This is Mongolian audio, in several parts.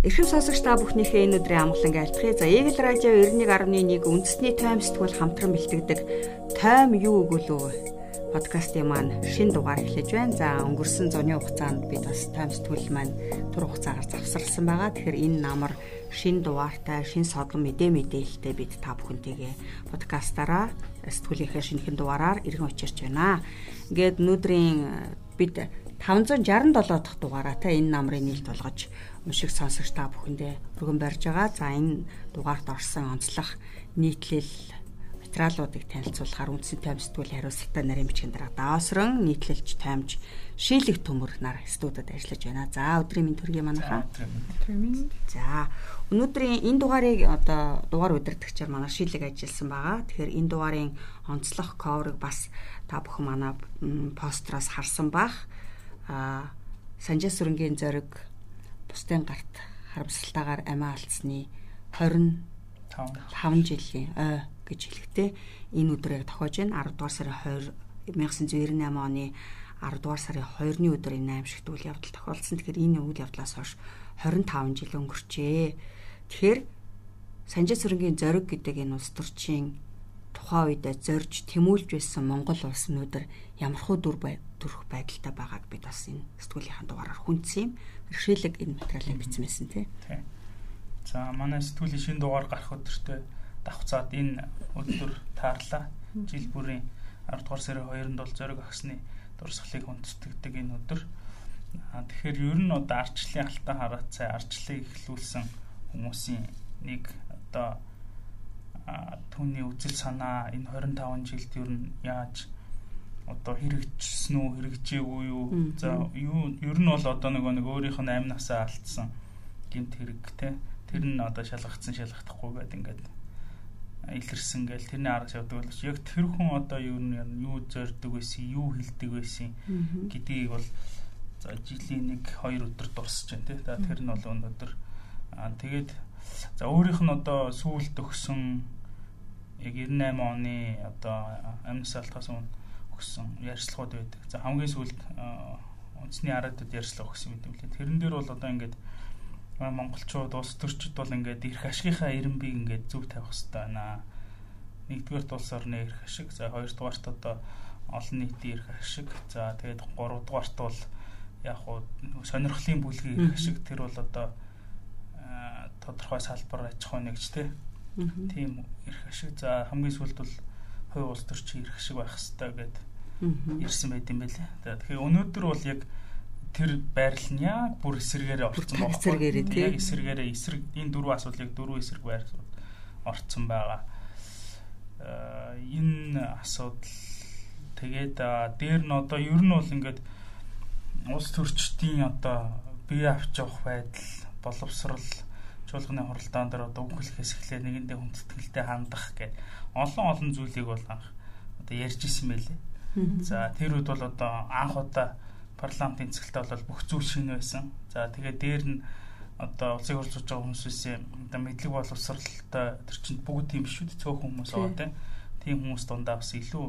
Эрхэм сонсогч та бүхнийхээ энэ өдрийн амгалан айлтгая. За Eagle Radio 91.1 үндэсний тойм сэтгүүл хамтран бэлтгэдэг тойм юу өгөлөө подкастын маань шин дугаар эхлэж байна. За өнгөрсөн зуны хугацаанд бид бас тойм сэтгүүл маань тур хугацаагаар завсарласан байгаа. Тэгэхээр энэ намар шин дугаартай, шин содлон мэдээ мэдээлэлтэй бид та бүхэнтэйгээ подкастаараа сэтгүүлийнхээ шинэхэн дугаараар иргэн учирч байна. Ингээд өнөөдрийн бид 567 дахь дугаараа та энэ намрын нийлд болгож уншиг сонсогч та бүхэндээ өргөн барьж байгаа. За энэ дугаарт орсон онцлог нийтлэл материалуудыг танилцуулахаар үндсэн тайм сэтгүүл хариуцлагатай нарийн бичгийн дараа даасран нийтлэлж таймж шийлэг төмөр нар студид ажиллаж байна. За өдрийн минь төргийн манайхаа. За өнөөдрийн энэ дугаарыг одоо дугаар удирдагчаар манай шийлэг ажилласан байгаа. Тэгэхээр энэ дугаарын онцлог коврыг бас та бүхэн манай построос харсан бах. А Санжаа сүрэнгийн зориг бусдын гарт харамсалтайгаар амиа алдсны 25 жилийн ой гэж хэлэхдээ энэ өдрийг тохиож байна 10 дугаар сарын 20 1998 оны 10 дугаар сарын 2-ны өдөр энэ аимшигт үйл явдал тохиолдсон. Тэгэхээр энэ үйл явдлаас хойш 25 жил өнгөрчээ. Тэгэхээр Санжаа сүрэнгийн зориг гэдэг энэ улс төрчийн тухайн үедээ зорж тэмүүлж байсан Монгол улс өнөөдөр ямархуу дүр төрөх байдалтай байгааг бид бас энэ сэтгүүлийнхэн дугаараар хүндсэн юм бэрхшээлэг энэ материалыг бичсэн байсан тий. За манай сэтгүүлийн шинэ дугаар гарах өдөртөө давхцаад энэ өдөр таарлаа. Жил бүрийн 10 дугаар сарын 2-нд бол зориг агсны дурсгалыг хүндэтгдэг энэ өдөр. Тэгэхээр ер нь одоо арчлалын алтан хараат цай арчлалыг эхлүүлсэн хүмүүсийн нэг одоо түүний үзэл санаа энэ 25 жилд ер нь яаж одоо хэрэгжсэн үү хэрэгжээгүй юу? За юу ер нь бол одоо нөгөө нэг өөрийнх нь амь насаа алдсан гэмт хэрэг те? Тэр нь одоо шалгагдсан шалгахдахгүй гэдэг ингээд илэрсэн гээл тэрний аргас явдаг боловч яг тэр хүн одоо юу юу зорддог байсан юу хэлдэг байсан гэдгийг бол за жилийн нэг 2 өдөр дурсаж байна те? Тэр нь бол өнөөдөр тэгээд за өөрийнх нь одоо сүүлд өгсөн яг 98 оны одоо амнаас алтгаас өмнө өгсөн ярьцлагууд байдаг. За хамгийн сүүлд үндэсний араадад ярьцлага өгсөн юм лээ. Тэрэн дээр бол одоо ингээд монголчууд улс төрчид бол ингээд эрх ашигынхаа ирэмбийг ингээд зөв тавих хэрэгтэй байна. Нэгдүгээр улс орны эрх ашиг, за хоёрдугаарт одоо олон нийтийн эрх ашиг, за тэгээд гуравдугаарт бол яг хуу сонирхлын бүлгийн эрх ашиг тэр бол одоо тодорхой салбар аж ахуй нэгж тийм эрх ашиг. За хамгийн сүүлд бол хувь улс төрчийн эрх ашиг байх хэрэгтэй гэдэг ирсэн байт юм байлээ. Тэгэхээр өнөөдөр бол яг тэр байрал нь яг бүр эсэргээрээ орцсон байна. Эсэргээрээ тийм. Яг эсэргээрээ эсрэг энэ дөрвөн асуудлыг дөрвөн эсрэг байрал орцсон байгаа. Аа энэ асуудал тэгээд дээр нь одоо ер нь бол ингээд улс төрчдийн одоо бие авч явах байдал боловсрал чуулганы хуралдаан дээр одоо үхлэхээс эхлээ нэгэндээ хүндэтгэлтэй хандах гэдэг олон олон зүйлийг бол анх одоо ярьж исэн байлээ. За тэр үед бол одоо анх удаа парламентын цэцгэлтэй бол бүх зүйл шинэ байсан. За тэгээд дээр нь одоо улсыг хурцуулж байгаа хүмүүсийн одоо мэдлэг боловсралтай тэр чинь бүгд тийм биш үү? Цөөхөн хүмүүс аа тийм хүмүүс дундаа бас илүү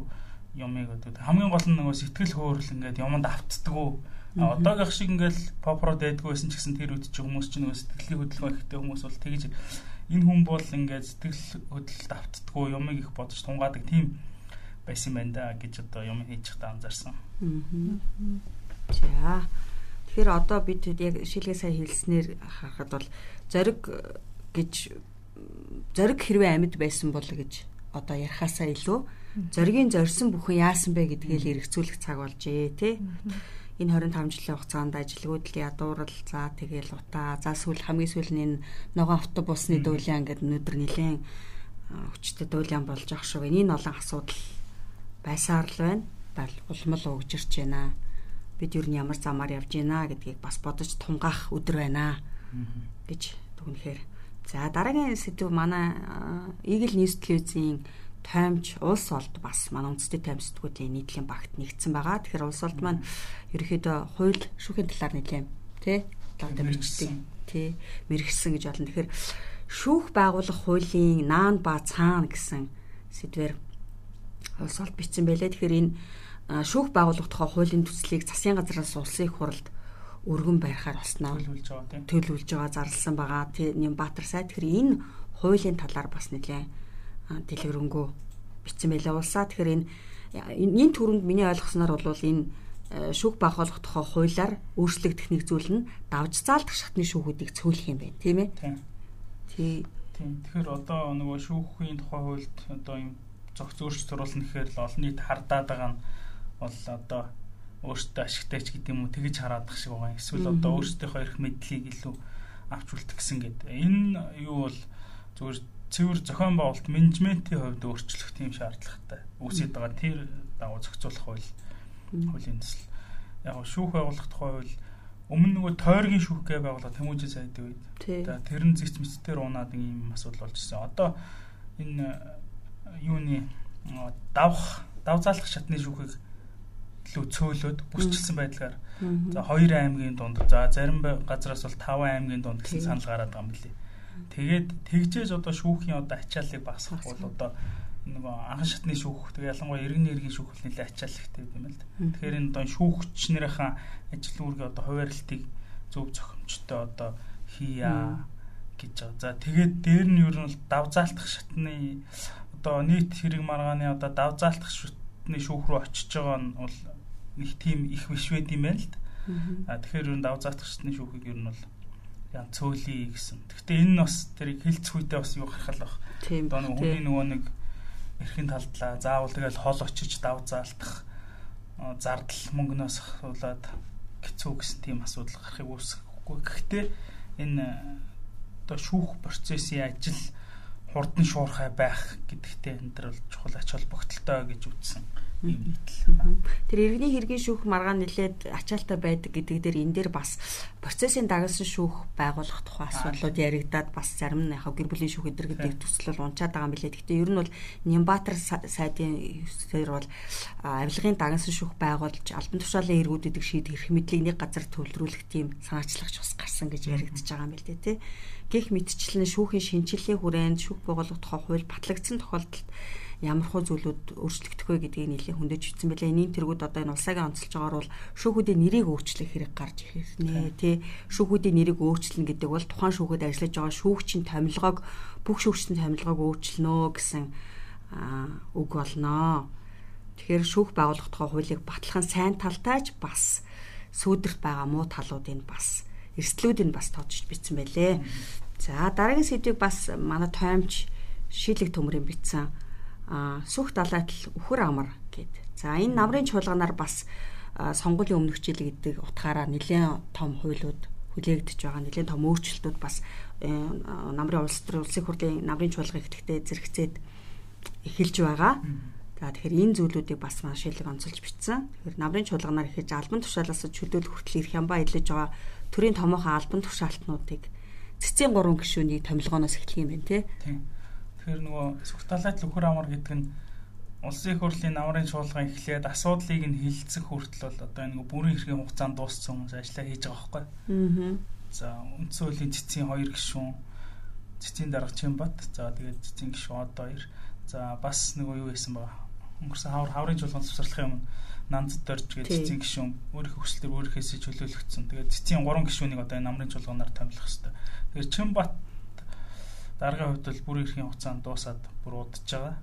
юмыг одоо хамгийн гол нь нөгөө сэтгэл хөөрөл ингээд юмд автдаггүй одоогийнх шиг ингээл попрод байдгүй байсан ч гэсэн тэр үед чи хүмүүс чинь нөгөө сэтгэлийн хөдөлгөөн ихтэй хүмүүс бол тэгж энэ хүн бол ингээд сэтгэл хөдлөлт автдаггүй юмыг их бодож тунгаадаг тийм байсан байна да гэж одоо юм хийж та анзаарсан. За. Тэгэхээр одоо бид яг шилгээ сайн хэлснээр харахад бол зориг гэж зориг хэрвээ амьд байсан бол гэж одоо ярихаасаа илүү зоригийн зорьсон бүхэн яасан бэ гэдгийг л эргцүүлэх цаг болжээ тий. Энэ 25 жилийн хугацаанд ажилгүйдэл ядуурал за тэгэл утаа за сүүл хамгийн сүүл нь энэ ногоон автобусны дуулиан гэдэг өнөдөр нэлээд хүчтэй дуулиан болж ах шүү. Энэ олон асуудал байсаар л байна. Бал улмал угжирч байна. Бид юу н ямар замаар явж байна гэдгийг бас бодож тунгаах өдөр байна гэж дүгнэхээр. За дараагийн сэдв манай Eagle News телевизийн таймч улс олд бас манай үндэсний тайм сэтгүүлийн нийтлийн багт нэгдсэн байгаа. Тэгэхээр улс олд маань ерөөхдөө хууль шүүхийн талаар нэлээм тий талаар мэрэгчдэг тий мэрэгсэн гэж болно. Тэгэхээр шүүх байгуулах хуулийн наан ба цаана гэсэн сэдвэр улс олд бичсэн байлээ. Тэгэхээр энэ шүүх байгуулах тухай хуулийн төслийг засгийн газраас улсын их хурлд өргөн барихаар болсноо төлөвлөж байгаа тийм. Төлөвлөж байгаа зарласан байгаа. Тэ Нямбатар сай тэгэхээр энэ хуулийн талаар бас нэлээ дэлгэрэнгүй бичсэн байлаа улсаа. Тэгэхээр энэ энэ төрөнд миний ойлгосноор бол энэ шүүх байгуулах тухай хуулиар өөрчлөгдөх нэг зүйл нь давж заалдах шатны шүүхүүдийг цөөлөх юм байна тийм ээ. Тийм. Тий. Тийм. Тэгэхээр одоо нөгөө шүүхийн тухай хуульд одоо юм зохиц өөрчлөлт оруулна гэхээр л олон нийт хардаад байгаа нь бол одоо өөртөө ашигтай ч гэдэг юм уу тэгэж хараадах шиг байгаа. Эсвэл одоо өөртөөхөө эрх мэдлийг илүү авч үлдэх гэсэн гэдэг. Энэ юу бол зүгээр цэвэр зохион байгуулалт менежментийн хувьд өөрчлөх тийм шаардлагатай. Үүсэт байгаа тэр дагуу зохицуулах хууль хуулийн төсөл. Яг шүүх байгуулах тухай хууль өмнө нөгөө тойргийн шүүхгээ байгуулах тэмүүжин сайдын үед. Тэр нь зэгц мэттээр унаад ийм асуудал болж ирсэн. Одоо энэ юуны давх давзаалах шатны шүүхийг илүү цөөлөд үсчилсэн байдлаар за 2 аймгийн дунд за зарим газраас бол 5 аймгийн дунд гэсэн санал гараад байгаа юм билий. Тэгээд тэгжээж одоо шүүхийн одоо ачааллыг багасгах бол одоо нөгөө анхан шатны шүүх тэгээ ялангуяа иргэн нэргийн шүүх хэл нэлээ ачааллахтэй юм л да. Тэгэхээр энэ одоо шүүгчнэрийн ажил үүргээ одоо хуваарлтыг зөв зохимжтой одоо хийя гэж байгаа. За тэгээд дээр нь ер нь бол давзаалтах шатны одоо нийт хэрэг маргааны одоо давзаалтах шатны шүүх рүү очиж байгаа нь бол их тийм их биш байд юм байна л да. А тэгэхээр ер нь давзаалтах шатны шүүхийг ер нь бол яа цөөлий гэсэн. Гэхдээ энэ нь бас тэрийг хилцэх үедээ бас юу гарах л баг. Одоо нэг хүний нөгөө нэг эрхийн талдлаа заавал тэгэл хол очиж давзаалтах зардал мөнгнөөс хавуулаад хэцүү гэсэн тийм асуудал гарахыг үүсэхгүй. Гэхдээ энэ одоо шүүх процессын ажил хурдан шуурхай байх гэдэгтээ энэ төр бол чухал ач холбогдолтой гэж үзсэн. Тэр иргэний хэргийн шүүх маргаан нэлээд ачаалтай байдаг гэдэг дээр энэ дээр бас процессын дагуулсан шүүх байгуулах тухай асуудлууд яригадаад бас зарим нь яхаа гэр бүлийн шүүх эдэр гэдэг төсөл бол унчаад байгаа юм билээ. Гэхдээ ер нь бол Нямбатар сайдын өсвөр бол авилгын дагуулсан шүүх байгуулж албан тушаалын эргүүд гэдэг шийд эрх мэдлийг нэг газар төвлөрүүлэх тийм санаачлагч бас гарсан гэж яригдчихэж байгаа юм билээ тий. Гэх мэтчлэн шүүхийн шинжилгээ хүрээнд шүүх байгуулах тухай хууль батлагдсан тохиолдолд ямар хөө зүйлүүд өөрчлөгдөх вэ гэдгийг нэлээд хүндэж бичсэн байлаа. Энийн тэргүүд одоо энэ улсаагийн онцолж байгаагаар бол шүүхүүдийн нэрийг өөрчлөх хэрэг гарч ирнэ тий. Шүүхүүдийн нэрийг өөрчлөнө гэдэг бол тухайн шүүхэд ажиллаж байгаа шүүгчийн томилгоог бүх шүүгчдийн томилгоог өөрчлөнө гэсэн үг болноо. Тэгэхээр шүүх байгуулах тухай хуулийг батлах нь сайн талтай ч бас сүйдэрт байгаа муу талуудыг бас эрсдлүүдийг бас тоодж бичсэн байлээ. За дараагийн сэдвийг бас манай тоомч шилэг төмрийн бичсэн сүх далайтал өхөр амар гэд. За энэ намрын чуулганаар бас сонгуулийн өмнөх хичээл гэдэг утгаараа нэлээд том хуйлууд хүлээгдэж байгаа нэлээд том өөрчлөлтүүд бас э, намрын улс төр улсын хурлын намрын чуулгыг ихтэй зэрэгцээд эхэлж байгаа. За тэгэхээр энэ зүйлүүдийг бас маш шилэг онцолж бичсэн. Тэгэхээр намрын чуулганаар ихэж албан тушаалаас чөлөөлөх хүртэл ирэх юм ба илж байгаа төрийн томоохон албан тушаалтнуудыг цэцгийн гурван гишүүнийг томилгооноос эхлэх юм байна тий. Тийм. Тэгэхээр нөгөө Сүхталайт Лөхөр амар гэдэг нь улсын их хурлын намрын чуулган эхлээд асуудлыг нь хилцэх хүртэл бол одоо нэг бүрэн эрхийн хугацаанд дууссан хүмүүс ажиллаа хийж байгаа байхгүй. Аа. За үндсэн хуулийн цэцгийн хоёр гишүүн цэцгийн дарга Чимбат за тэгээд цэцгийн гишүүн одоо хоёр за бас нөгөө юу байсан ба өнгөрсөн хавар хаврын чуулган цэцэрлэхийн өмнө нанд дорж гэдэг цэцгийн гишүүн өөрийнхөө хүслээр өөрийнхөөсөө чөлөөлөгдсөн. Тэгээд цэцгийн гурван гишүүнийг одоо намрын чуулганаар томилох хэрэгтэй. Тэгээд Чимбат дараагийн хувьд бол бүр ирэхийн хугацаанд дуусаад бүр удаж байгаа.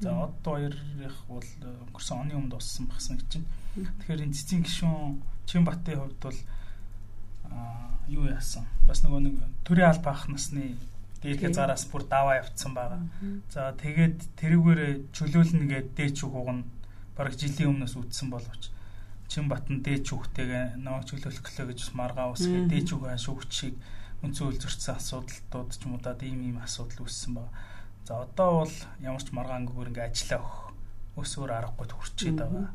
За одоо хоёрых бол э, өнгөрсөн оны өмнө дууссан багсан гэж чинь. Тэгэхээр энэ цэцгийн гишүүн Чинбатын хувьд бол аа юу яасан? Бас нөгөө нэг төрийн алба ах насны дээд хязгаараас бүр даваа явцсан байгаа. За тэгээд тэрүүгээр чөлөөлнө гэдэг дээд шүүхуг нь бараг жилийн өмнөөс үтсэн боловч Чинбатан дээд шүүхтэйгээ нөгөө чөлөөлөх гэлээ гэж маргаа усгээ дээд шүүхээ шүүгчийг өнцөн үлзэрсэн асуудалтууд ч юм уу да ийм ийм асуудал үүссэн байна. За одоо бол ямар ч маргаангүйгээр ингээ ажиллаа өгөх өсвөр аргагүй төрчээд байгаа.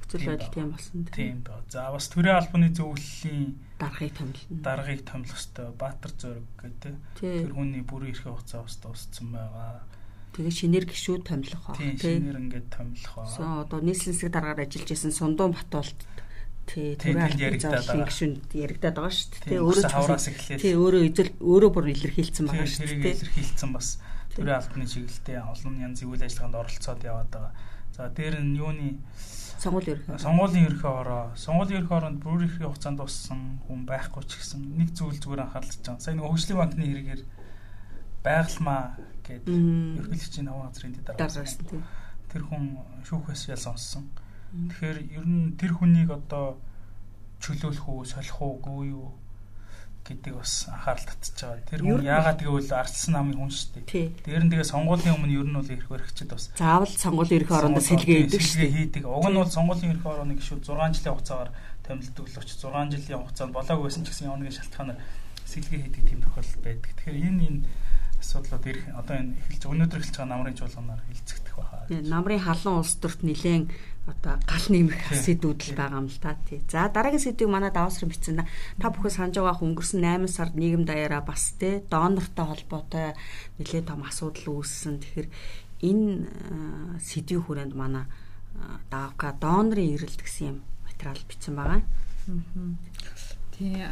Хүчил байдал тийм болсон тийм байна. За бас төрийн албаны зөвлөлийн даргыг томилно. Даргыг томилох хэвээр Баатар зөрөг гэдэг тэр хүний бүрийн эрхээ хугацаа бас дууссан байгаа. Тэгээ шинээр гişүүд томилох баг тийм. Шинээр ингээд томилох баг. So одоо нийслэл засаг дараагаар ажиллаж исэн Сундуун Батуулт тий түрээ байгаа гişүнд яригадаад байгаа шүү дээ. Тий өөрөө хавраас эхлээд тий өөрөө эзэл өөрөө бүр илэрхийлсэн байгаа шүү дээ. Тий илэрхийлсэн бас төрийн албаны чиглэлтэй олон янзын үйл ажиллагаанд оролцоод яваад байгаа. За дээр нь юуны Сонгуулийн ерхий. Сонгуулийн ерхий ороо. Сонгуулийн ерхий ороонд бүр их хугацаанд туссан хүн байхгүй ч гэсэн нэг зүйл зүгээр анхааралж байгаа. Сая нэг хөгжлийн банкны хэрэгээр байгалмаа гэдэг ерхийлэгчийн аваа газрын дараагсан тийм. Тэр хүн шүүхээс ял сонссон. Тэгэхээр ер нь тэр хүнийг одоо чөлөөлөх үү, солих уу, гүй юу гэдэг бас анхаарал татчих байгаа. Тэр хүн яагаад гэвэл ардсан намын хүн шүү дээ. Дээр нь тэгээ сонгуулийн өмнө ер нь бол ирэх баригчд бас заавал сонгуулийн ирэх орондоо сэлгээ хийдэг шүү дээ. хийдэг. Уг нь бол сонгуулийн ирэх орооны гişүүд 6 жилийн хугацаагаар томилдог л учраас 6 жилийн хугацаанд болоог байсан ч гэсэн явны шалтгаанаар сэлгээ хийдэг тийм тохиолдол байдаг. Тэгэхээр энэ энэ асуудлууд ирэх одоо энэ эхэлж өнөөдөр эхэлж байгаа намрын чуулганаар хилцэгдэх баха. Намрын халуун улс төрт нэлээд одоо гал нэмэх сэдвүүд л байгаа юм л та тий. За дараагийн сэдвийг манай давсрын бичсэн. Та бүхэн санаж байгаа өнгөрсөн 8 сард нийгэм даяараа бас тий донортой холбоотой нэлээд том асуудал үүссэн. Тэгэхээр энэ сэдвийн хүрээнд манай давка донорын эрэлт гэсэн юм материал бичсэн байгаа. Тий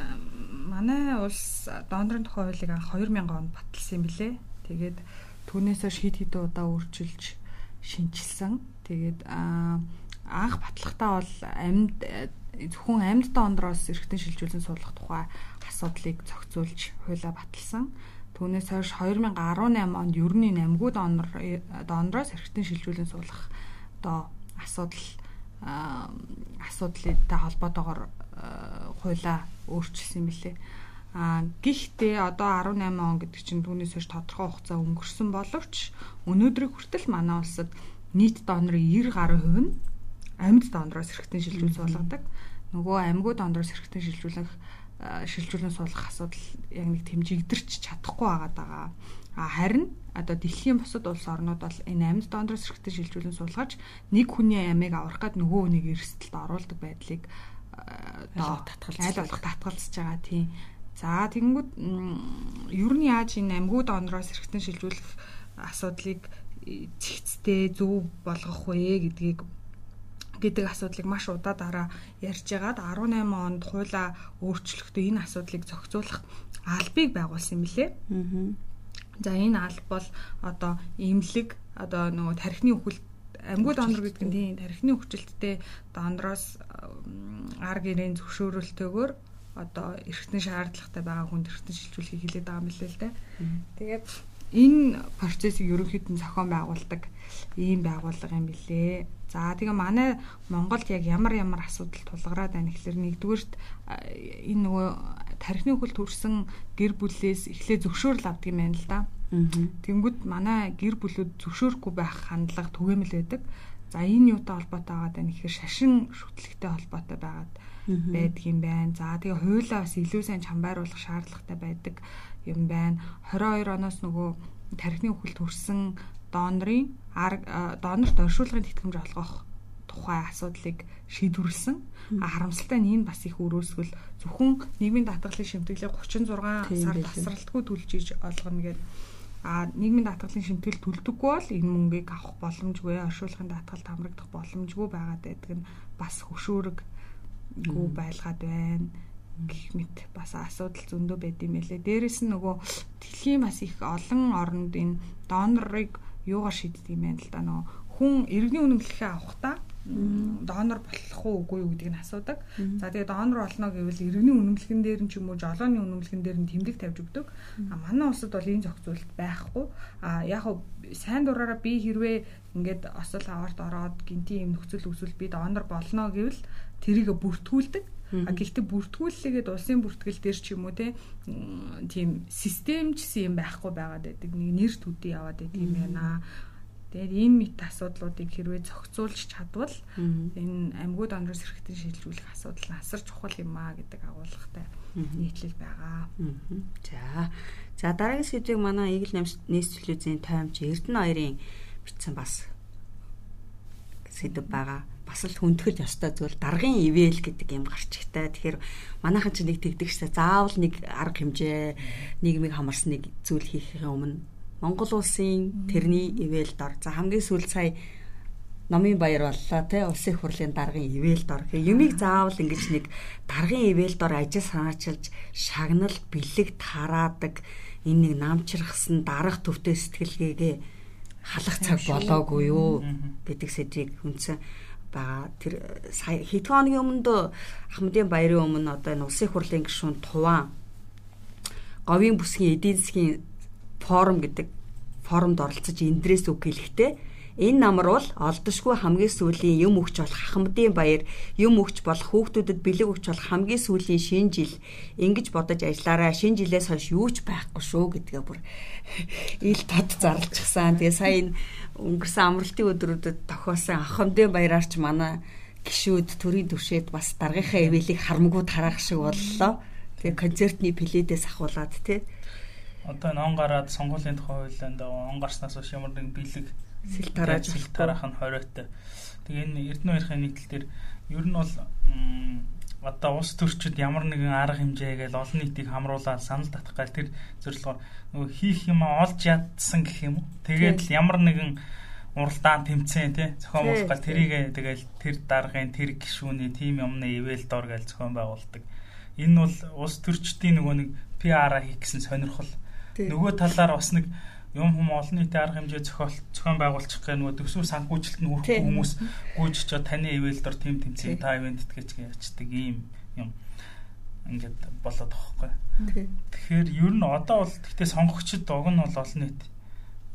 манай улс донорын тухай хуулийг анх 2000 онд баталсан юм билэ. Тэгээд түүнээс хойш хэд хэдэн удаа өөрчилж шинчилсэн. Тэгээд анх батлахтаа бол амьд зөвхөн амьд дондроос эргэтэн шилжүүлэн суулгах тухай асуудлыг зохицуулж хуулаа баталсан. Түүнээс хойш 2018 онд ерөнхий намгууд донор дондроос эргэтэн шилжүүлэн суулгах одоо асуудал асуудалтай холбоотойгоор хуулаа өөрчилсөн юм билээ. А гэхдээ одоо 18 он гэдэг чинь түүнээс хойш тодорхой хугацаа өнгөрсөн боловч өнөөдрийг хүртэл манай улсад нийт донорын 90 гаруй хувь нь амьд донороос эрхтэн шилжүүл суулгадаг. Нөгөө амьгуу донороос эрхтэн шилжүүлэх шилжүүлэн суулгах асуудал яг нэг тэмжигдэрч чадахгүй байгаа даа. А харин одоо дэлхийн бусад улс орнууд бол энэ амьд донороос эрхтэн шилжүүлэн суулгаж нэг хүний амийг аврах гад нөгөө хүнийг эрсдэлд оруулдаг байдлыг одоо татгалж аль болох татгалзаж байгаа тийм. За тэгэнгүүт ер нь яаж энэ амьгуу донороос эрхтэн шилжүүлэх асуудлыг цэгцтэй зөв болгох вэ гэдгийг гэдэг асуудлыг маш удаа дараа ярьж байгаад 18 онд хуулаа өөрчлөхдөө энэ асуудлыг зохицуулах албыг байгуулсан юм билээ. Аа. За энэ алба бол одоо имлэг одоо нөгөө тархины үхэл амьгуу донор гэдэг нь тийм тархины хүчилттэй донороос ар гэрийн зөвшөөрөлтөөр одоо эргэтэн шаардлагатай байгаа хүнд эргэтэн шилжүүлэхийг хэлээд байгаа юм лээ л дээ. Тэгээд энэ процессыг ерөнхийдөө зохион байгуулдаг ийм байгууллага юм билээ. За тэгээ манай Монголд яг ямар ямар асуудал тулгараад байна гэхэлэр нэгдүгээрт энэ нөгөө тархины хөл төрсэн гэр бүлээс эхлээ зөвшөөрөл авдаг юм байна л да. Тэнгүүд манай гэр бүлүүд зөвшөөрөхгүй байх хандлага түгээмэл байдаг. За энэ юутай холбоотой байгаа даа гэхээр шашин шүтлэгтэй холбоотой байгаад байдаг юм байна. За тэгээ хуулаа бас илүү сайн чамбайруулах шаардлагатай байдаг юм байна. 22 оноос нөгөө тархины үхэл төрсэн донорын донорт оршуулгын тэтгэмж олгох тухай асуудлыг шийдвэрлсэн. Харамсалтай нь энэ бас их өрөөсгөл зөвхөн нийгмийн даатгалын шимтгэлээ 36 сар тасралтгүй төлж иж олгоно гэдэг а нийгмийн даатгалын шимтгэл төлдөггүй бол энэ мөнгийг авах боломжгүй оршуулгын даатгалд хамрагдах боломжгүй байгаад байдаг нь бас хөшөөрөггүй байлгаад байна гэх мэт бас асуудал зөндөө байд юм элэ. Дээрэс нь нөгөө дэлхийн бас их олон оронд энэ донорыг юугаар шийддэг юм байна л да нөгөө хүн иргэний үнэмлэхээ авахдаа донор болох уу үгүй юу гэдгийг нь асуудаг. За тэгээ донор болно гэвэл иргэний үнэмлэхэн дээр нь ч юм уу жолооны үнэмлэхэн дээр нь тэмдэг тавьж өгдөг. А манай улсад бол энэ зохицуулалт байхгүй. А яг хав сайн дураараа би хэрвээ ингээд осол аварт ороод гинти юм нөхцөл үүсвэл би донор болно гэвэл тэрийг бүртгүүлдэг. А гэхдээ бүртгүүллээгээд улсын бүртгэл дээр ч юм уу тийм системчсэн юм байхгүй байгаад байдаг. Нэг нэр төдий яваад байдаг юм байна. Тэгээд энэ мэт асуудлуудыг хэрвээ зохицуулж чадвал энэ амьгууд оноос хэрэгтэн шилжүүлэх асуудал нь асар чухал юм а гэдэг агуулгатай нийтлэл байгаа. За. За дараагийн сэдвийг манай Игэл нийс телевизийн таймч Эрдэнэ хоёрын бичсэн бас сэдв байгаа. Бас л хүндгэл ёстой зүйл даргын ивэл гэдэг юм гарчигтай. Тэгэхээр манайхан ч нэг тэгдэг шээ. Заавал нэг арга хэмжээ нийгмийг хамарсан нэг зүйл хийхээ өмнө Монгол улсын тэрний ивэл дор. За хамгийн сүүл сая номын баяр боллоо те улсын их хурлын даргын ивэл дор. Юмыг заавал ингэж нэг даргын ивэл дор ажил санаачилж шагнал бэлэг тараадаг энэ нэг намчрахсан дарах төвтэй сэтгэлгээгээ халах цаг болоогүй юу гэдэг сэдвийг хүнсэн байгаа. Тэр хэдхэн хоногийн өмнөд Ахмадын баярын өмнө одоо энэ улсын хурлын гишүүн Туван говийн бүсгийн эдийн засгийн форум гэдэг форумд оролцож эндрээс үг хэлэхдээ Энэ намар бол олдошгүй хамгийн сүүлийн юм өгч болох хахмадын баяр, юм өгч болох хүүхдүүдэд бэлэг өгч болох хамгийн сүүлийн шинэ жил ингэж бодож ажиллаарай. Шинэ жилээс хойш юу ч байхгүй шүү гэдгээ бүр ил тод зарлчихсан. Тэгээ сая энэ өнгөрсөн амралтын өдрүүдэд тохиосон ахмадын баяраарч манай гişүүд төрийн төвшөөд бас даргийнхаа ивэлийг харамгуу тараах шиг боллоо. Тэгээ концертны пледээс ахуулаад тий. Одоо ном гараад сонгуулийн тухай хуулианд он гарснаас хойш ямар нэгэн бэлэг сэл тарааж сэл тараах нь хориотой. Тэгээ энэ Эрдэнэ баярхайн нийтлэл дээр ер нь бол одоо улс төрчид ямар нэгэн арга хэмжээгээл олон нийтийг хамруулаад санал татах гал тэр зорилгоор нөгөө хийх юм олж ядсан гэх юм уу. Тэгээд л ямар нэгэн уралдаан тэмцээн тий зохион байгуулах гал тэрийг тэгэл тэр даргын тэр гişүүний тим юмны ивэл дор гээл зохион байгуулдаг. Энэ бол улс төрчдийн нөгөө нэг PR-а хийх гэсэн сонирхол. Нөгөө талаар бас нэг юм хүм олон нийтийн арга хэмжээ зохиол зохион байгуулчих гэх нөгөө төсөв санхүүжилт нь хүрэх хүмүүс гүйж чад таны ивэл дор тим тэмцээн та ивент тгэж ячдаг ийм юм ингээд болоод байгаа байхгүй. Тэгэхээр ер нь одоо бол гэхдээ сонгогчд уг нь бол олон нийт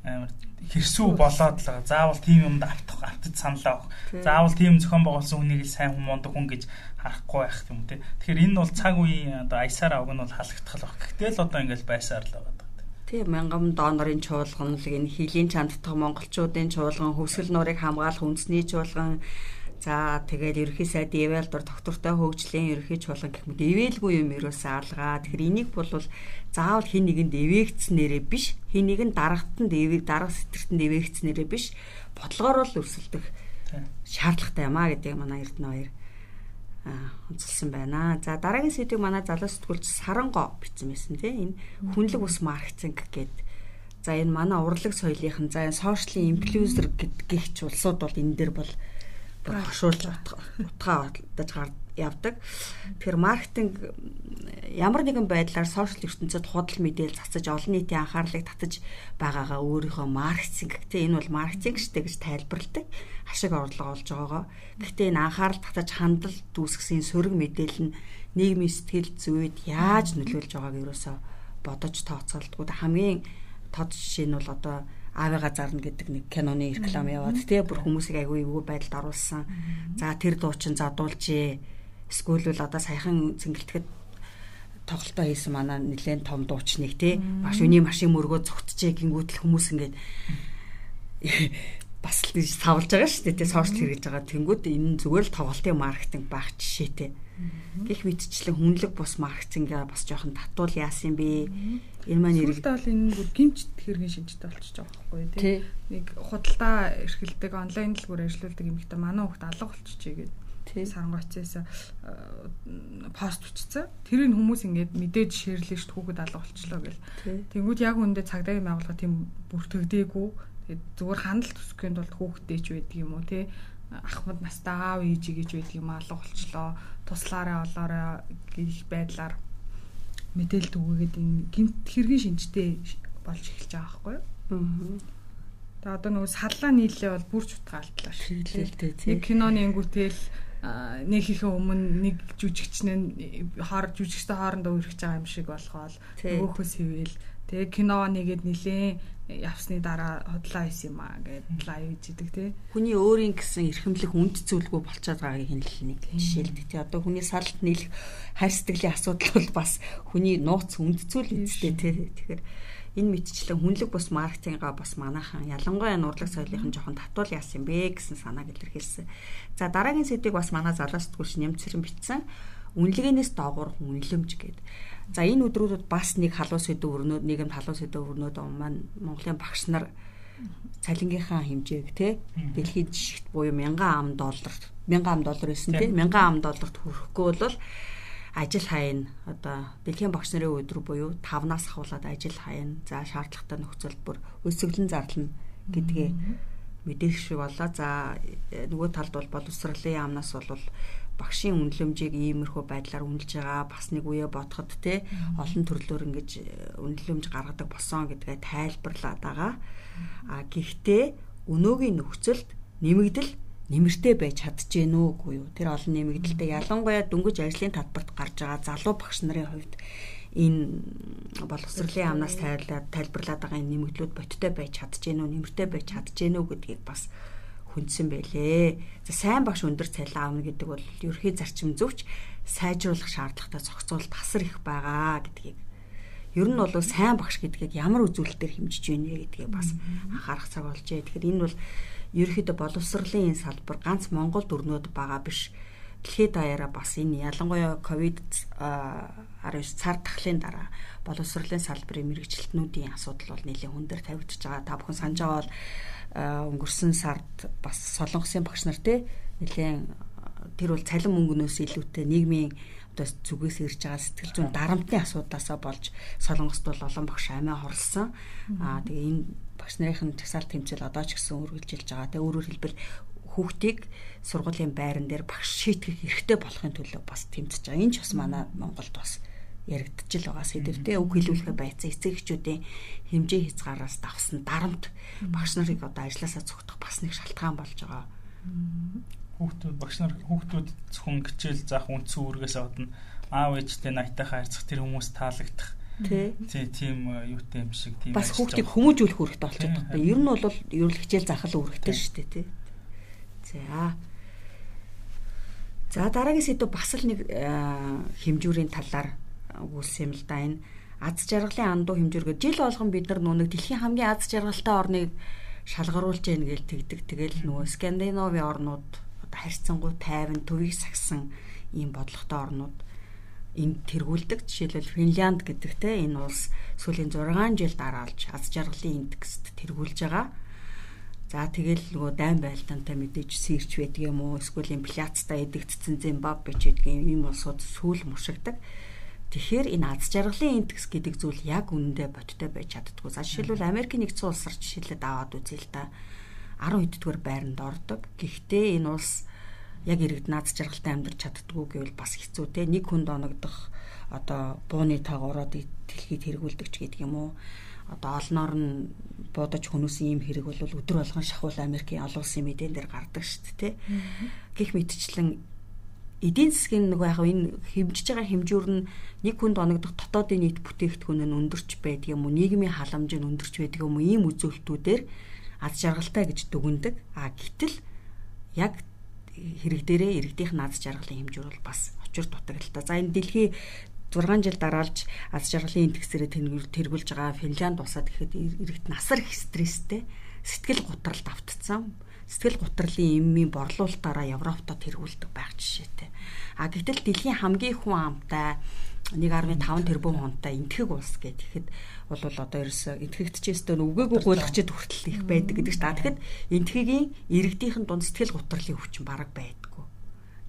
амар хэрсүү болоод л заавал тийм юмд автах автаж саналаа авах. Заавал тийм зохион байгуулсан хүнийг сайн хүн мундаг хүн гэж харахгүй байх юм тий. Тэгэхээр энэ бол цаг үеийн одоо аясаар авг нь бол халагдах л баг. Гэтэл одоо ингээд байсаар л байгаа. Тийм мянган донорын чуулган л энэ хилийн чандтах монголчуудын чуулган хөвсгөл нуурыг хамгаалах үндэсний чуулган. За тэгээд ерөнхий сайд Эвэлдор доктортой хөгжлийн ерөнхий чуулган гэх мэт ивэлгүй юм ерөөсөө алгаа. Тэгэхээр энийг бол заавал хин нэгэнд эвээгдснээрээ биш, хин нэгэн дарагтанд эвэг дарга сэтэртэнд эвээгдснээрээ биш, бодлогоор л өрсөлдөх шаардлагатай юм а гэдэг манай Эрдэнэ хоёр онцлсан байна. За дараагийн сэдвийг манай залуу сэтгүүлч Саранго бичсэн байсан тийм энэ хүнлэг ус маркетинг гэдэг. За энэ манай урлаг соёлынхан за энэ сошиалын инфлюенсер гэгч улсууд бол энэ дээр бол багшуулж утгаа удаж явдаг. Тэгэхээр маркетинг ямар нэгэн байдлаар сошиал ертөнцид худал мэдээлэл цацаж олон нийтийн анхаарлыг татаж байгаагаа өөрийнхөө маркетинг гэх энэ бол маркетинг штэ гэж тайлбарладаг ашиг орлого олж байгаагаа. Гэхдээ энэ анхаарал татаж хандал дүүсгэсэн сөрөг мэдээлэл нь нийгмийн сэтгэл зүйд яаж нөлөөлж байгааг ерөөсөө бодож тооцоолдгоо. Хамгийн тод жишээ нь бол одоо аавыгаа зарна гэдэг нэг киноны реклам яваад тий бүр хүмүүсийг айгүй эвгүй байдалд оруулсан. За тэр дуу чин задуулжээ. Эсвэл одоо саяхан цэнгэлтгэд тоглолтоо хийсэн манай нэлээд том дуучныг тий маш үний машин мөргөө зүгтжээ гингүүтэл хүмүүс ингээд бас л гэж савлж байгаа шүү дээ тий сошиал хэрэгж байгаа. Тэнгууд энэ зүгээр л тоглолтын маркетинг байх жишээтэй гих мэдчлэн хүнлэг бус маркетингаа бас жоохон татуул яасан бэ? Энэ маань иргэдээ бол энэ бүр гимч хэргийн шинжтэй болчихж байгаа байхгүй тий. Нэг худалдаа эрхэлдэг онлайн дэлгүүр ажилладаг юм ихтэй манай хүүхд алга болчихжээ гэдэг сарангойцээс пост бичсэн. Тэрийг хүмүүс ингээд мэдээж шеэрлээ шүү хүүхэд алга болчлоо гэл. Тэнгүүд яг үндэ цагдаагийн байгууллага тийм бүртгэдэггүй. Тэгээд зүгээр хандлт төсөхийн тулд хүүхдтэй ч байдаг юм уу те ахмад настай аав ээж гэж байдаг юм алга болчлоо. Туслаараа олоорой гэх байдлаар мэдээлэл түгээгээд энэ гинт хэргийн шинжтэй болж эхэлж байгаа байхгүй юу? Аа. Тэгээ одоо нөгөө саллаа нийлээ бол бүр ч утгаалтлаа шүү. Нэг киноны ингүүтэл нэг хийхээ өмнө нэг жүжигчнээ хоор жүжигчтэй хоорондоо үргэж байгаа юм шиг болохоол нөгөөхөөс хийвэл тэгээ кино нэгэд нилээн явсны дараа хотлоо хийсэн юм аа гэд лайв хийдэг тий. Хүний өөрийн гэсэн эрхэмлэх үнд зүйлгүй болчиход байгааг хинэл нэг жишээлдэг тий. Одоо хүний салт нийлэх хайр сэтгэлийн асуудал бол бас хүний нууц үнд зүйл үстэй тий. Тэгэхээр энэ мэдчлэн хүнлэг бус маркетинга бас манайхан ялангуяа нурлаг соёлынхан жоохон татвал яасан бэ гэсэн санааг илэрхийлсэн. За дараагийн сэдвийг бас манай залуу сэтгүүлч нэмцэрэн бичсэн. Үнэлгээнээс доогуур үнэлэмж гээд. За энэ өдрүүдэд бас нэг халуун сэдв өрнөд нийгэм халуун сэдв өрнөд маань Монголын багш нар цалингийнхаа хэмжээг те дэлхийн жишгт буюу 1000 ам доллар 1000 ам доллар байсан те 1000 ам долларт хүрэхгүй бол ажил хаяна одоо дэлхийн багш нарын өдөр буюу 5-наас ахуулаад ажил хаяна. За шаардлагатай нөхцөл бүр өсөглөн зарлана гэдгээ мэдээх шиг болоо. За нөгөө талд бол боловсролын яамнаас бол багшийн үнэлэмжийг иймэрхүү байдлаар үнэлж байгаа бас нэг үе бодоход те олон төрлөөр ингэж үнэлэмж гаргадаг босон гэдгээ тайлбарлаад байгаа. А гэхдээ өнөөгийн нөхцөлд нэмэгдэл нэмэртэй байж чадчихэв нүггүй юу? Тэр олон нэмэгдэлтэй ялангуяа дөнгөж ажлын татварт гарч байгаа залуу багш нарын хувьд энэ боловсролын амнаас тайлбарлаад тайлбарлаад байгаа энэ нэмэгдлүүд боттой байж чадчихэв нү, нэмэртэй байж чадчихэв нү гэдгийг бас хүндсэн байлээ. За сайн багш өндөр цалин аавна гэдэг бол ерхий зарчим зөвч сайжруулах шаардлагатай зохицуулалт тасар их байгаа гэдгийг ер нь бол сайн багш гэдгийг ямар үзүүлэлтээр хэмжиж байна гэдгийг бас анхаарах цаг болжээ. Тэгэхээр энэ бол ерөөхдөө боловсролын энэ салбар ганц Монгол дөрнөд байгаа биш. Дэлхийд даяараа бас энэ ялангуяа ковид 19 цар тахлын дараа боловсролын салбарын мэрэгчлэтнүүдийн асуудал бол нэлээд хүн дээр тавигдчихж байгаа. Та бүхэн санаж байгаа бол өнгөрсөн сард бас солонгосын багш нар те нэлээд тэр бол цалин мөнгнөөс илүүтэй нийгмийн одоо зүгээс ирж байгаа сэтгэл зүйн дарамтны асуудлаасаа болж солонгост бол олон багш амиа хорлсон. Аа тэгээ энэ багш нарын жагсаалт тэмцэл одоо ч гэсэн үргэлжилж байгаа. Тэгээ өөрөөр хэлбэл хүүхдийг сургуулийн байран дээр багш шийтгэх эрхтэй болохын төлөө бас тэмцэж байгаа. Энэ ч бас манай Монголд бас яригдчихл байгаа сэдвтэй үг хэлүүлэхэ байцсан. Эцэг эхчүүдийн хэмжээ хязгаараас давсан дарамт багш нарыг одоо ажилласаа цогтох бас нэг шалтгаан болж байгаа. Хүүхдүүд багш нар хүүхдүүд зөвхөн хичээл заах үндсэн үүргээс одно аав ээжтэй найтайхаа харьцах тэр хүмүүс таалагдах тий тийм юутай юм шиг тийм бас хүүхдийг хүмүүжүүлэх үүрэгтэй болчиход байна. Ер нь бол ер нь хичээл заах л үүрэгтэй шүү дээ тий. За. За дараагийн сэдв бас л нэг хэмжүүрийн талаар өгүүлсэн юм л да энэ аз жаргалын андуу хэмжүүргээ жил болгон бид нар нүг дэлхийн хамгийн аз жаргалтай орныг шалгаруулж яах гээл тэгдэг. Тэгэл нөгөө Скандинавын орнууд харьцангуй тайван төвийг сагсан ийм бодлоготой орнууд энд тэргүүлдэг. Жишээлбэл Финлянд гэдэг те энэ улс сүүлийн 6 жил дараалж аз жаргалын индекст тэргүүлж байгаа. За тэгэл нөгөө дайм байлдаантай мэдээж сэрч байдаг юм уу? Эсвэл инфляцтай эдэгдсэн Зимбабве ч гэдэг юм улсууд сүүл мушигдаг. Тэгэхээр энэ аз жаргалын индекс гэдэг зүйл яг үнэндээ бодтой байж чаддгүй. За жишээлбэл Америкийн нэгдсэн улсаар жишээлээд аваад үзье л да. 10 хэддүгээр байранд ордог. Гэхдээ энэ улс яг иргэд наад жаргалтай амьдарч чаддгүй гэвэл бас хэцүү те. Нэг хүнд оногдох одоо бууны таг ороод дэлхийд хэрэгүүлдэг ч гэдэг юм уу. Одоо олноор нь буудаж хөнөөсөн ийм хэрэг бол өдөр болгон шахуул Америкийн олон улсын мэдэн дээр гардаг шүү дээ те. Гэх мэтчлэн эдийн засгийн нөгөө яг энэ хэмжиж байгаа хэмжүүр нь нэг хүнд оногдох дотоодын нийт бүтээгдэхүүн нь өндөрч байдаг юм уу нийгмийн халамж нь өндөрч байдаг юм уу ийм үзүүлэлтүүдээр аз жаргалтай гэж дүгндэг. А гэтэл яг хэрэг дээрээ иргэдийнх нь аз жаргалын хэмжүүр бол бас очир дутагдaltaа. За энэ дэлхий 6 жил дараалж аз жаргалын индексээрээ тэргүүлж байгаа Финланд улсад гэхэд иргэд насар их стресстэй сэтгэл гутралд автцсан сэтгэл гутралын эммийн борлуулалтаараа Европтой тэргүүлдэг байх жишээтэй. А гэтэл дэлхийн хамгийн хүн амтай 1.5 тэрбум хүнтэй энтгэг улс гэхэд бол одоо ерөөсө энтгэгдчихээсээ үгээгүй гуйлгачд хүртэл их байдаг гэдэг чинь. Тэгэхэд энтхэгийн иргэдийнхэн дунд сэтгэл гутралын өвчин бараг байдаггүй.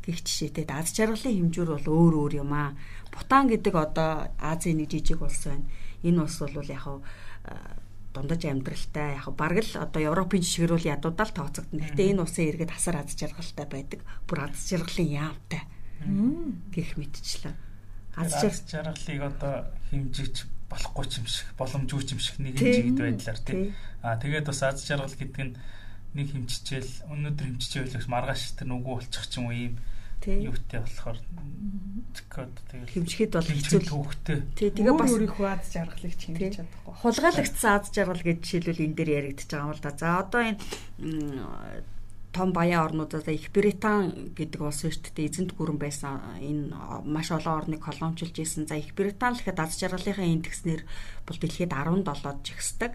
Гэх жишээтэй аз жаргалын хэмжүүр бол өөр өөр юм аа. Бутан гэдэг одоо Азийн нэг жижиг улс байна. Энэ улс бол яг дундаж амьдралтай яг бараг л одоо Европын жишгэрүүл ядуудаа л тооцогдно. Гэхдээ энэ улсын иргэд хасар аз жаргалтай байдаг. Бүр аз жаргалын яамтай. гэх мэтчлээ. Аз жаргалыг одоо хэмжиж болохгүй юм шиг боломжгүй юм шиг нэг жигд байдлаар тий. Аа тэгээд бас аз жаргал гэдэг нь нэг хэмжижэл өнөөдөр хэмжижээ байлгаш маргааш тэр нүгүү болчих ч юм уу ийм юутай болохоор код тэгэл хэмжихэд бол хэцүү төвхтэй. Тий тэгээ бас өөрийнхөө аз жаргалыг чимж чадахгүй. Хулгайлагдсан аз жаргал гэж жишээлбэл энэ дээр яригдчихэж байгаа юм л да. За одоо энэ том баян орнуудад Их Британь гэдэг улс дээ эзэнт гүрэн байсан энэ маш олон орныг колоничлж исэн. За Их Британь л ихэд аз жаргалынхаа индекснэр бол дэлхийд 17-д жигсдэг.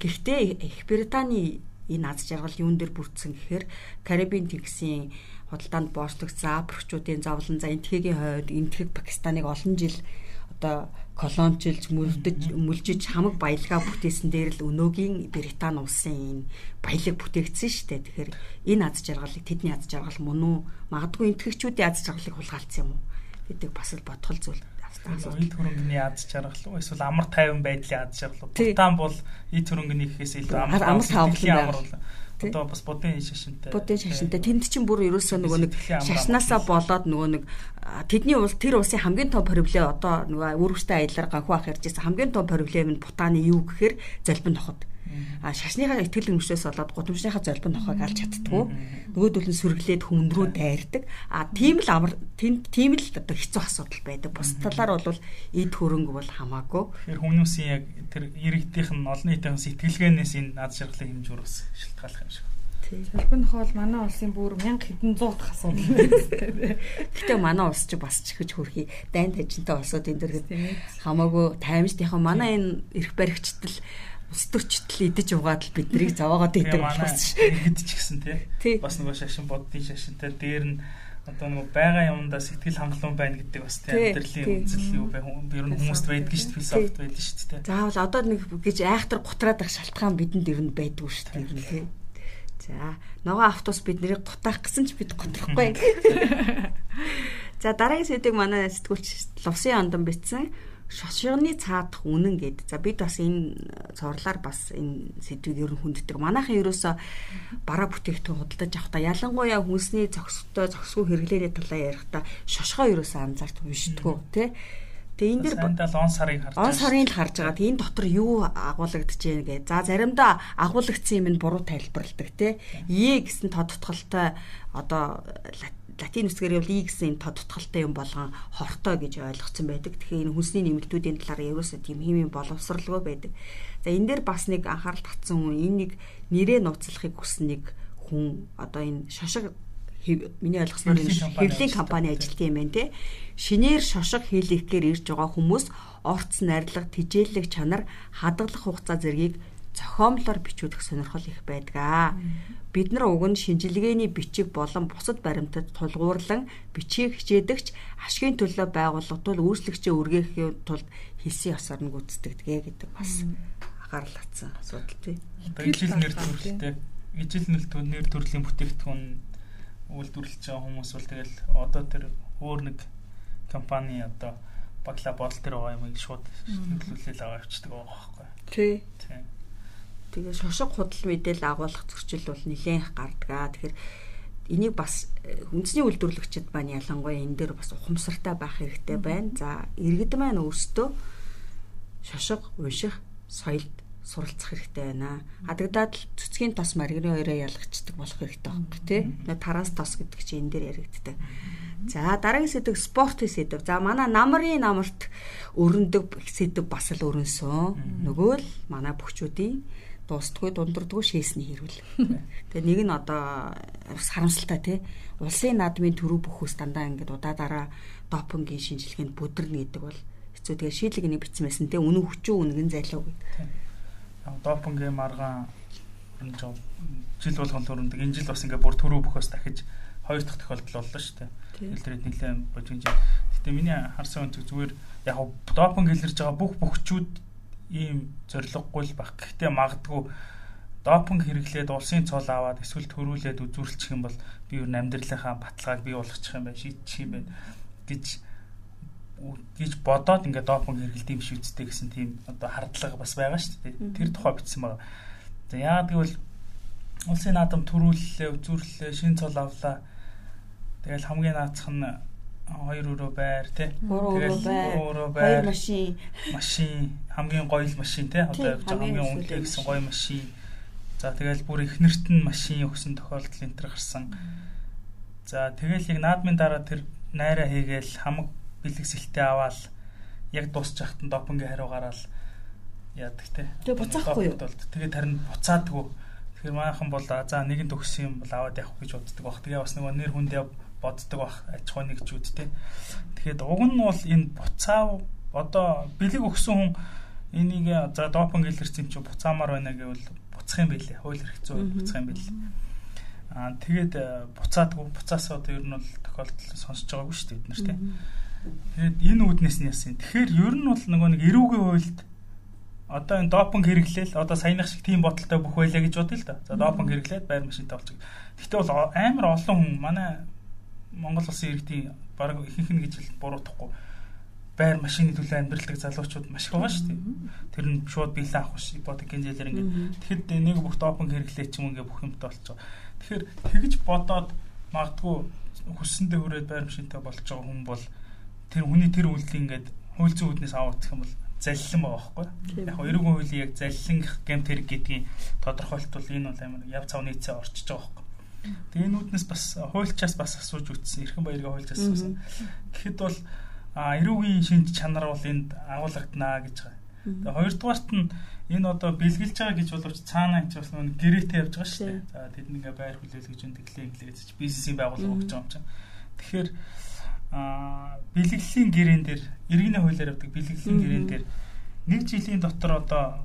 Гэхдээ Их Британий энэ аз жаргал юун дээр бүрдсэн гэхээр Карибын тэнгисийн худалдаанд боочлогдсон Африкчуудын зовлон за энтхэгийн хойд энтхэг Пакистаныг олон жил одоо колоничлж мөрдөж мөлжиж хамаг баялгаа бүтээсэн дээр л өнөөгийн Британи улсын баялаг бүтээгдсэн шүү дээ. Тэгэхээр энэ аз жаргалыг тэдний аз жаргал мөн үү? Магадгүй энтгэгчүүдийн аз жаргалыг хулгайлцсан юм уу? гэдэг бас л бодгол зүйл эд хөрөнгөний аз жаргал уу эсвэл амар тайван байдлын аз жаргал. Бутан бол эд хөрөнгөний гэхээс илүү амар тайван амар Одоо бас будын шашинтай. Будын шашинтай. Тэнд чинь бүр ерөөсөө нөгөө нэг шашнаасаа болоод нөгөө нэг тэдний улс тэр улсын хамгийн том проблем одоо нөгөө үүрэгтэй аялаар ганхуу ах ярьж байсан хамгийн том проблем нь бутааны юу гэхээр залбин тоход. А шашныхаа ихтгэл өмчнөөс болоод гудамжныхаа золбон нохойг алж чаддгүй. Нөгөөдөл нь сүрглээд хүнд рүү дайрдаг. А тийм л амар тийм л одоо хэцүү асуудал байдаг. Бус талаар бол эд хөрөнгө бол хамаагүй. Тэгэхээр хүмүүсийн яг тэр иргэдийнх нь олон нийтийн сэтгэлгээнээс энэ над шаргалын хэмжүүр бас шилтгаалах юм шиг. Солбон хоол манай улсын бүр 1000 хэдэн зуут асуудал байна. Гэтэ манай улс ч бас чихэж хөрхий дайн тажинтай улсууд энэ дэр хамаагүй таймжтайхан манай энэ эрх баригчтал улс төрчтөл идэж угаад л биднийг зовоогоод идэг болохоос иргэд ч гэсэн тий. Бас нөгөө шашин боддын шашинтай дээр нь одоо нөгөө байгаа юмдаа сэтгэл хангалуун байна гэдэг бас тий амьдралын үзэл юу бай ер нь хүмүүст байдаг шүү дээ философт байдаг шүү дээ. Заавал одоо нэг гэж айхтар гутраад ах шалтгаан бидэнд ер нь байдгүй шүү дээ тий. За нөгөө автобус бид нэрийг гутаах гэсэн ч бид готрахгүй. За дараагийн сэдвийг манай сэтгүүлч Лувсын ондон бичсэн шошгоны цаадах үнэн гэд. За бид бас энэ цуурлаар бас энэ сэдвийг ер нь хүнддэг. Манайхан ерөөсө бараа бүтээгдэхүүн худалдаж авахдаа ялангуяа хүнсний зөксөлтөө зөксгүй хэрэглээний талаар ярихдаа шошгоо ерөөсө анзаарч уншдаггүй тий. Тэгээ энэ дэр он сарыг харж он сарын л харж байгаа. Энэ дотор юу агуулгадж байна гэ. За заримдаа агуулгдсан юм нь буруу тайлбарладаг те. Е гэсэн тодтголтой одоо латин үсгээр бол и гэсэн тодтголтой юм болгон хортой гэж ойлгоцсон байдаг. Тэгэхээр энэ хүнсний нэмэлтүүдийн талаар ерөөсөө тийм химийн боловсралгүй байдаг. За энэ дээр бас нэг анхаарал татсан хүн энэ нэг нэрээ нууцлахыг хүссэн нэг хүн одоо энэ шошиг миний ойлгосноор энэ хэвлийн компани ажилтсан юм байна те. Шинээр шошго хийлгэхээр ирж байгаа хүмүүс орц найрлага, тижээлэг чанар, хадгалах хугацаа зэргийг зохиомлоор бичүүлэх сонирхол их байдаг. Бид нар уг нь шинжилгээний бичиг болон бусад баримтад тулгуурлан бичгийг хичээдэгч ашигын төлөө байгууллагатул үйлчлэгчээ үргээхийн тулд хэлсэн ёсоор нь гүйцэтгэдэг гэдэг бас анхаарал татсан асуудал тий. Ижил нэр төрөлтэй ижил нэр төрлийн бүтээгдэхүүн үйлдвэрлэж байгаа хүмүүс бол тэгэл одоо тэр өөр нэг компани одоо багла бодол төр байгаа юмыг шууд нөлөөлөл аваа авчдаг байгаа байхгүй. Тий. Тий. Тэгээ шошго худал мэдээлэл агуулгах зөрчил бол нэлээх гардгаа. Тэгэхээр энийг бас э, үндэсний үйлдвэрлэгчид маань ялангуяа энэ дээр бас ухамсартай байх хэрэгтэй байна. За иргэд маань өөрсдөө шошго унших соёлд суралцах хэрэгтэй байна. Хадагдаад л цэцгийн тос маргины хоёроо ялгчдаг болох хэрэгтэй байхгүй тий. Тараас тос гэдэг чинь энэ дээр яригддаг. За дараагийн сэдв спорт сэдв. За манай намрын намарт өрнөдөг сэдв бас л өрнсөн. Нөгөө л манай бөхчүүдийн дуустгүй дундардгүй шээсний хэрүүл. Тэгээ нэг нь одоо харамсалтай тий. Улсын наадмын төрөв бүхөөс дандаа ингээд удаа дараа допингийн шинжилгээнд бүдэрнэ гэдэг бол хэцүү. Тэгээ шийдлэг нэг бичсэн байсан тий. Үнэн хүчүү үнэн зайлуу гэдэг допингийн маргаан жил болгон төрөндөг. Энэ жил бас ингээ бүр төрөө бөхөөс дахиж хоёр дахь тохиолдол боллоо шүү дээ. Хэлдрээд нэлээд жил. Гэтэ миний харсан үнцэг зүгээр яг допинг хэлэрж байгаа бүх бөхчүүд ийм зориггүй л баг. Гэхдээ магадгүй допинг хэрэглээд улсын цол аваад эсвэл төрүүлээд үзүүлчих юм бол би юу амьдралынхаа баталгааг бий болгочих юм байна, шийдчих юм байна гэж гэж бодоод ингээд допинг хэрэгэлт юм шиг үсттэй гэсэн тийм одоо хардлага бас байгаа шүү дээ. Тэр тухай бичсэн байгаа. За яагаад гэвэл улсын наадам төрүүллээ, үзүүрлээ, шин цол авлаа. Тэгэл хамгийн наацх нь хоёр өрөө байр тий. Тэгэл өрөө байр. Хоёр машин. Машин хамгийн гоё л машин тий. Одоо явж байгаа хамгийн үнэтэй гэсэн гоё машин. За тэгэл бүр ихнэрт нь машин өгсөн тохиолдол энэ төр гарсан. За тэгэл яг наадмын дараа тэр найраа хийгээл хамаг бэлгэсэлтээ аваад яг дуусч яхад нь допингийн хариу гараад яадаг те. Тэгээ буцаахгүй юу? Тэгээд харин буцаадгүй. Тэгэхээр манайхан бол за нэгэн төгсөн юм бол аваад явах гэж боддог баг. Тэгээ бас нөгөө нэр хүндээ боддог баг аж ахуй нэгжүүд те. Тэгэхээр уг нь бол энэ буцаа одоо бэлэг өгсөн хүн энийг за допинг илэрсэн чинь буцаамаар байна гэвэл буцах юм билээ. Хууль эрх зүйн буцах юм билээ. Аа тэгээд буцаадгүй буцаасаа одоо ер нь бол тохиолдол сонсож байгаагүй шүү дээ бид нар те. Тэгээд энэ үүднээс нь яасан. Тэгэхээр ер нь бол нөгөө нэг эрүүгийн хуульд одоо энэ допинг хэрэглээл одоо саяных шиг тийм боталтай бүх байлаа гэж бодъё л да. За допинг хэрэглээд байр машинтай болчих. Гэхдээ бол амар олон хүн манай Монгол улсын иргэдийн баг ихэнх нь гэж хэл буруутахгүй байр машины төлөө амьдралдаг залуучууд маш их байгаа шүү дээ. Тэр нь шууд биелэн авах ш ипотекийн зээлэр ингээд. Тэгэхэд нэг бүх допинг хэрэглээ ч юм ингээ бүх юмтай болчихоо. Тэгэхээр тэгж бодоод магадгүй хүссэндээ хүрээд байр машинтай болж байгаа хүн бол тэр хүний тэр үйлдэл ингээд хууль зүйн үүднээс аваад гэх юм бол заллин байгаа байхгүй. Яг эрүүгийн хуулийн яг заллин гэм тэр гэдгийг тодорхойлтвол энэ бол амар яв цав нийцээ орчиж байгаа. Тэгээ энэ үүднээс бас хуульчаас бас асууж үтсэн. Эрхэн баяргаа хуульчаас асуусан. Тэгэхэд бол эрүүгийн шинж чанар бол энд агуулгадана гэж байгаа. Тэгээ хоёрдугаарт нь энэ одоо бэлгэлж байгаа гэж боловч цаана ч бас нэг гэрээтэй явж байгаа шүү дээ. За тэд ингээ байр хүлээлгэж үн тэглээ инглээж бизнесийн байгууллага өгч байгаа юм чинь. Тэгэхээр а бэлгэлийн гэрээн дээр иргэний хуулиар авдаг бэлгэлийн гэрээн дээр нэг жилийн дотор одоо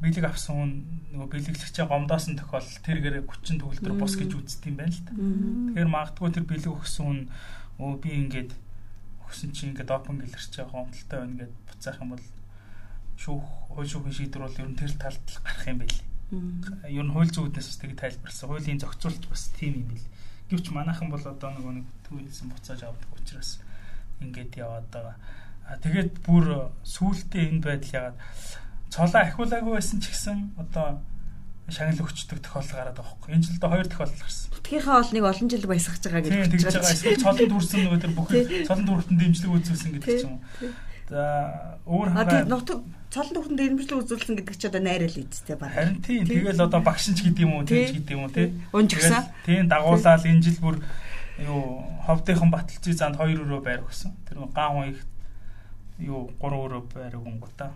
бэлэг авсан хүн нөгөө бэлэглэгчээ гомдоосон тохиол тэргээр 30 төгөлдөр бус гэж үздэг юм байна л да. Тэгэхээр магадгүй тэр бэлэг өгсөн хүн өө би ингээд өгсөн чинь ингээд опен гэлэрч байгаа гомдолтой байна гэд буцаах юм бол шүүх хууль шүүхийн шийдвэр бол ер нь тэр талд гарах юм байли. Ер нь хууль зүйднээс бас тийг тайлбарсан. Хуулийн зохицуулт бас тийм юм байли. Гэвч манайхан бол одоо нөгөө нэг түүхийсэн буцааж авдаг учраас ингээд яваад байгаа. А тэгээд бүр сүултээ энэ байдал ягаад цолоо ахиулаагүй байсан ч гэсэн одоо шагнал өгчдөг тохиолдол гараад байгаа хөөхгүй. Энэ жилдээ хоёр тохиолдол гарсан. Бүтгийнхаа бол нэг олон жил баясгаж байгаа гэж хэлж байгаа. Эсвэл цолон дүрсэн нөгөө тэр бүх цолон дүртэн дэмжлэг үзүүлсэн гэдэг ч юм уу. За өөр хангаа нутаг цолон дүртэн дэмжлэг үзүүлсэн гэдэг чи одоо найрал ийдтэй баг. Харин тийм тэгэл одоо багш ч гэдэг юм уу, тэгж гэдэг юм уу тий. Унжигсан. Тийм дагуулаад энэ жил бүр юу ховдынхан баталцыг занд 2 өрөө байр өгсөн. Тэр ган хүн их юу 3 өрөө байр өгөнгөта.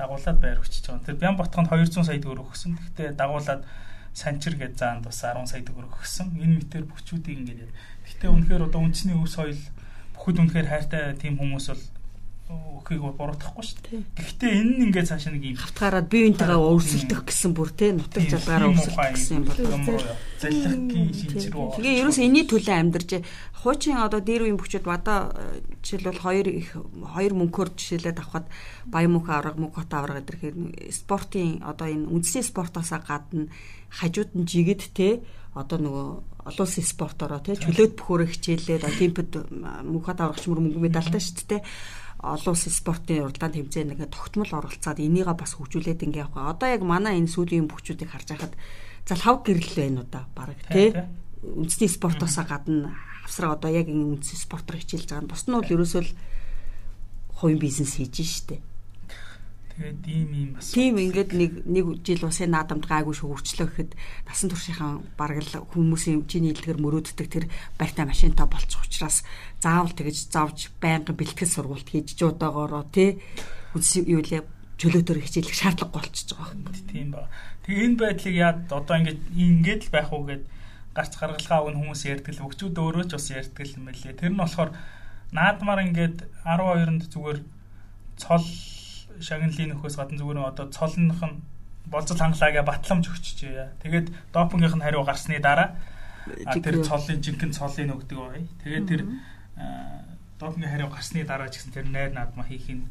Дагуулад байр өгчөж байгаа. Тэр Бян ботхонд 200 сая төгрөг өгсөн. Гэхдээ дагуулад санчир гэж заанд бас 10 сая төгрөг өгсөн. Энэ мэтэр бүхчүүдийг ингээд. Гэхдээ үнэхээр одоо үндэсний өв соёл бүхэл үнэхээр хайртай тийм хүмүүс бол өхийг буруутгахгүй шүү дээ. Гэхдээ энэ нь ингээд цаашаа нэг юм хавтгаараад биеинтэйгээ өрсөлдөх гэсэн бүр те нутаг жалгаараа өрсөлдөх гэсэн юм бол. залхигийн шинж рүү. Тэгээ ерөөс энэний төлөө амьдарч хуучин одоо дээр үеийн бүчүүд бада жишээлбэл хоёр их хоёр мөнхөөр жишээлээд авахад баян мөнх авраг мөнх хот авраг гэдэрхээр спортын одоо энэ үндэсний спортоос гадна хажууд нь жигэд те одоо нөгөө олон улсын спортороо те чөлөөт бөхөөрөө хичээлээд олимпиад мөнх хот аврагч мөр мөнгө медальтай шүү дээ олон улсын спортын уралдаанд хэмжээ нэг тогтмол оролцоод энийгээ бас хөгжүүлээд ингэ явах. Одоо яг манай энэ сүүлийн бүхчүүдийг харж байхад за лав гэрэл байна уу да баг тий үндэсний спортоосоо гадна авсраа одоо яг энэ үндэсний спортоор хичээлж байгаа нь бус нь бол ерөөсөө хувийн бизнес хийж штэ. Тэгээд ийм ийм бас тийм ингээд нэг нэг жил энэ наадамд гайгүй шүүрчлөө гэхэд насан туршийнхаа бараг л хүмүүсийн чиний илтгэр мөрөөддөг тэр байртай машинтай болчих учраас заавал тэгэж завж байнгын бэлтгэл сургалт хийж жуудаагаароо тий үс юу лээ чөлөөтөр хичээлэх шаардлага болчихж байгаа юм. Тийм ба. Тэгээ энэ байдлыг яад одоо ингээд ингээд л байх уу гэд гарц гаргалгаа өгн хүмүүс ярьдаг л өгчүүд өөрөө ч бас ярьдаг юм байлээ. Тэр нь болохоор наадмаар ингээд 12-нд зүгээр цол шагналын нөхөөс гадна зүгээр одоо цолных нь болцол хангалаагаа батламж өгчжээ. Тэгээд допингийнх нь хариу гарсны дараа тэр цолын жинхэнэ цолын өгдөг бай. Тэгээд тэр допингийн хариу гарсны дараа ч гэсэн тэр найр наадмаа хийхин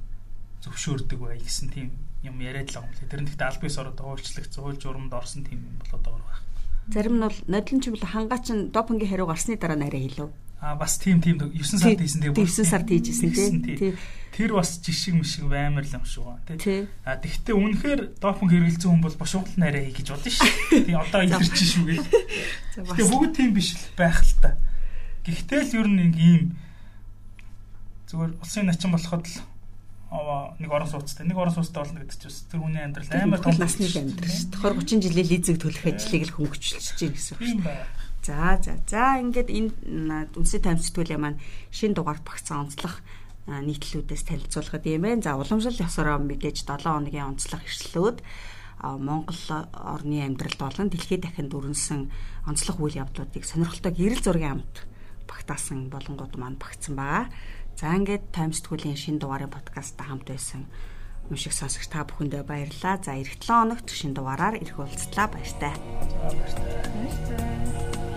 зөвшөөрдөг бай гэсэн тийм юм яриад л байгаа юм лээ. Тэр нь гэхдээ аль бис ороод хуульчлах, хууль журамд орсон тийм юм болоод байгаа байх. Зарим нь бол нодлон ч бол хангаач нь допингийн хариу гарсны дараа нарийн хэлв. А бас тийм тийм 9 сард хийсэн тийм 9 сард хийжсэн тийм. Тэр бас жишг мишг баймар л юм шиг байна тий. А тэгвэл үнэхээр допинг хэрэгэлсэн хүн бол бошгол нарай хий гэж бодсон шүү. Тийм одоо илэрч шүү гээл. Тэгээ бүгд тийм биш л байх л та. Гэхдээ л ер нь ийм зүгээр улсын начин болоход л нэг орон сууцтай нэг орон сууцтай болно гэдэг чинь тэр хүний амьдрал амар том насны амьдрал шүү. 20 30 жилийн лизэг төлөх ажлыг л хөнгөчлөж чинь гэсэн үг шүү. За за за ингээд энэ үнсээ таймсдгүүлийн маань шин дугаарт багцсан онцлог нийтлүүдээс танилцуулахад юм байна. За уламжлал ёсороо мэдээж 7 хоногийн онцлог иршлүүд Монгол орны амьдралд болон дэлхийд дахин дүрнсэн онцлог үйл явдлуудыг сонирхолтой гэрэл зургийн амт багтаасан болонгууд маань багтсан байгаа. За ингээд таймсдгүүлийн шин дугаарын подкастта хамт байсан уншиг сонсогч та бүхэндээ баярлалаа. За эх 7 хоногт шин дугаараар ирэх уулзлаа баяртай. Баяртай.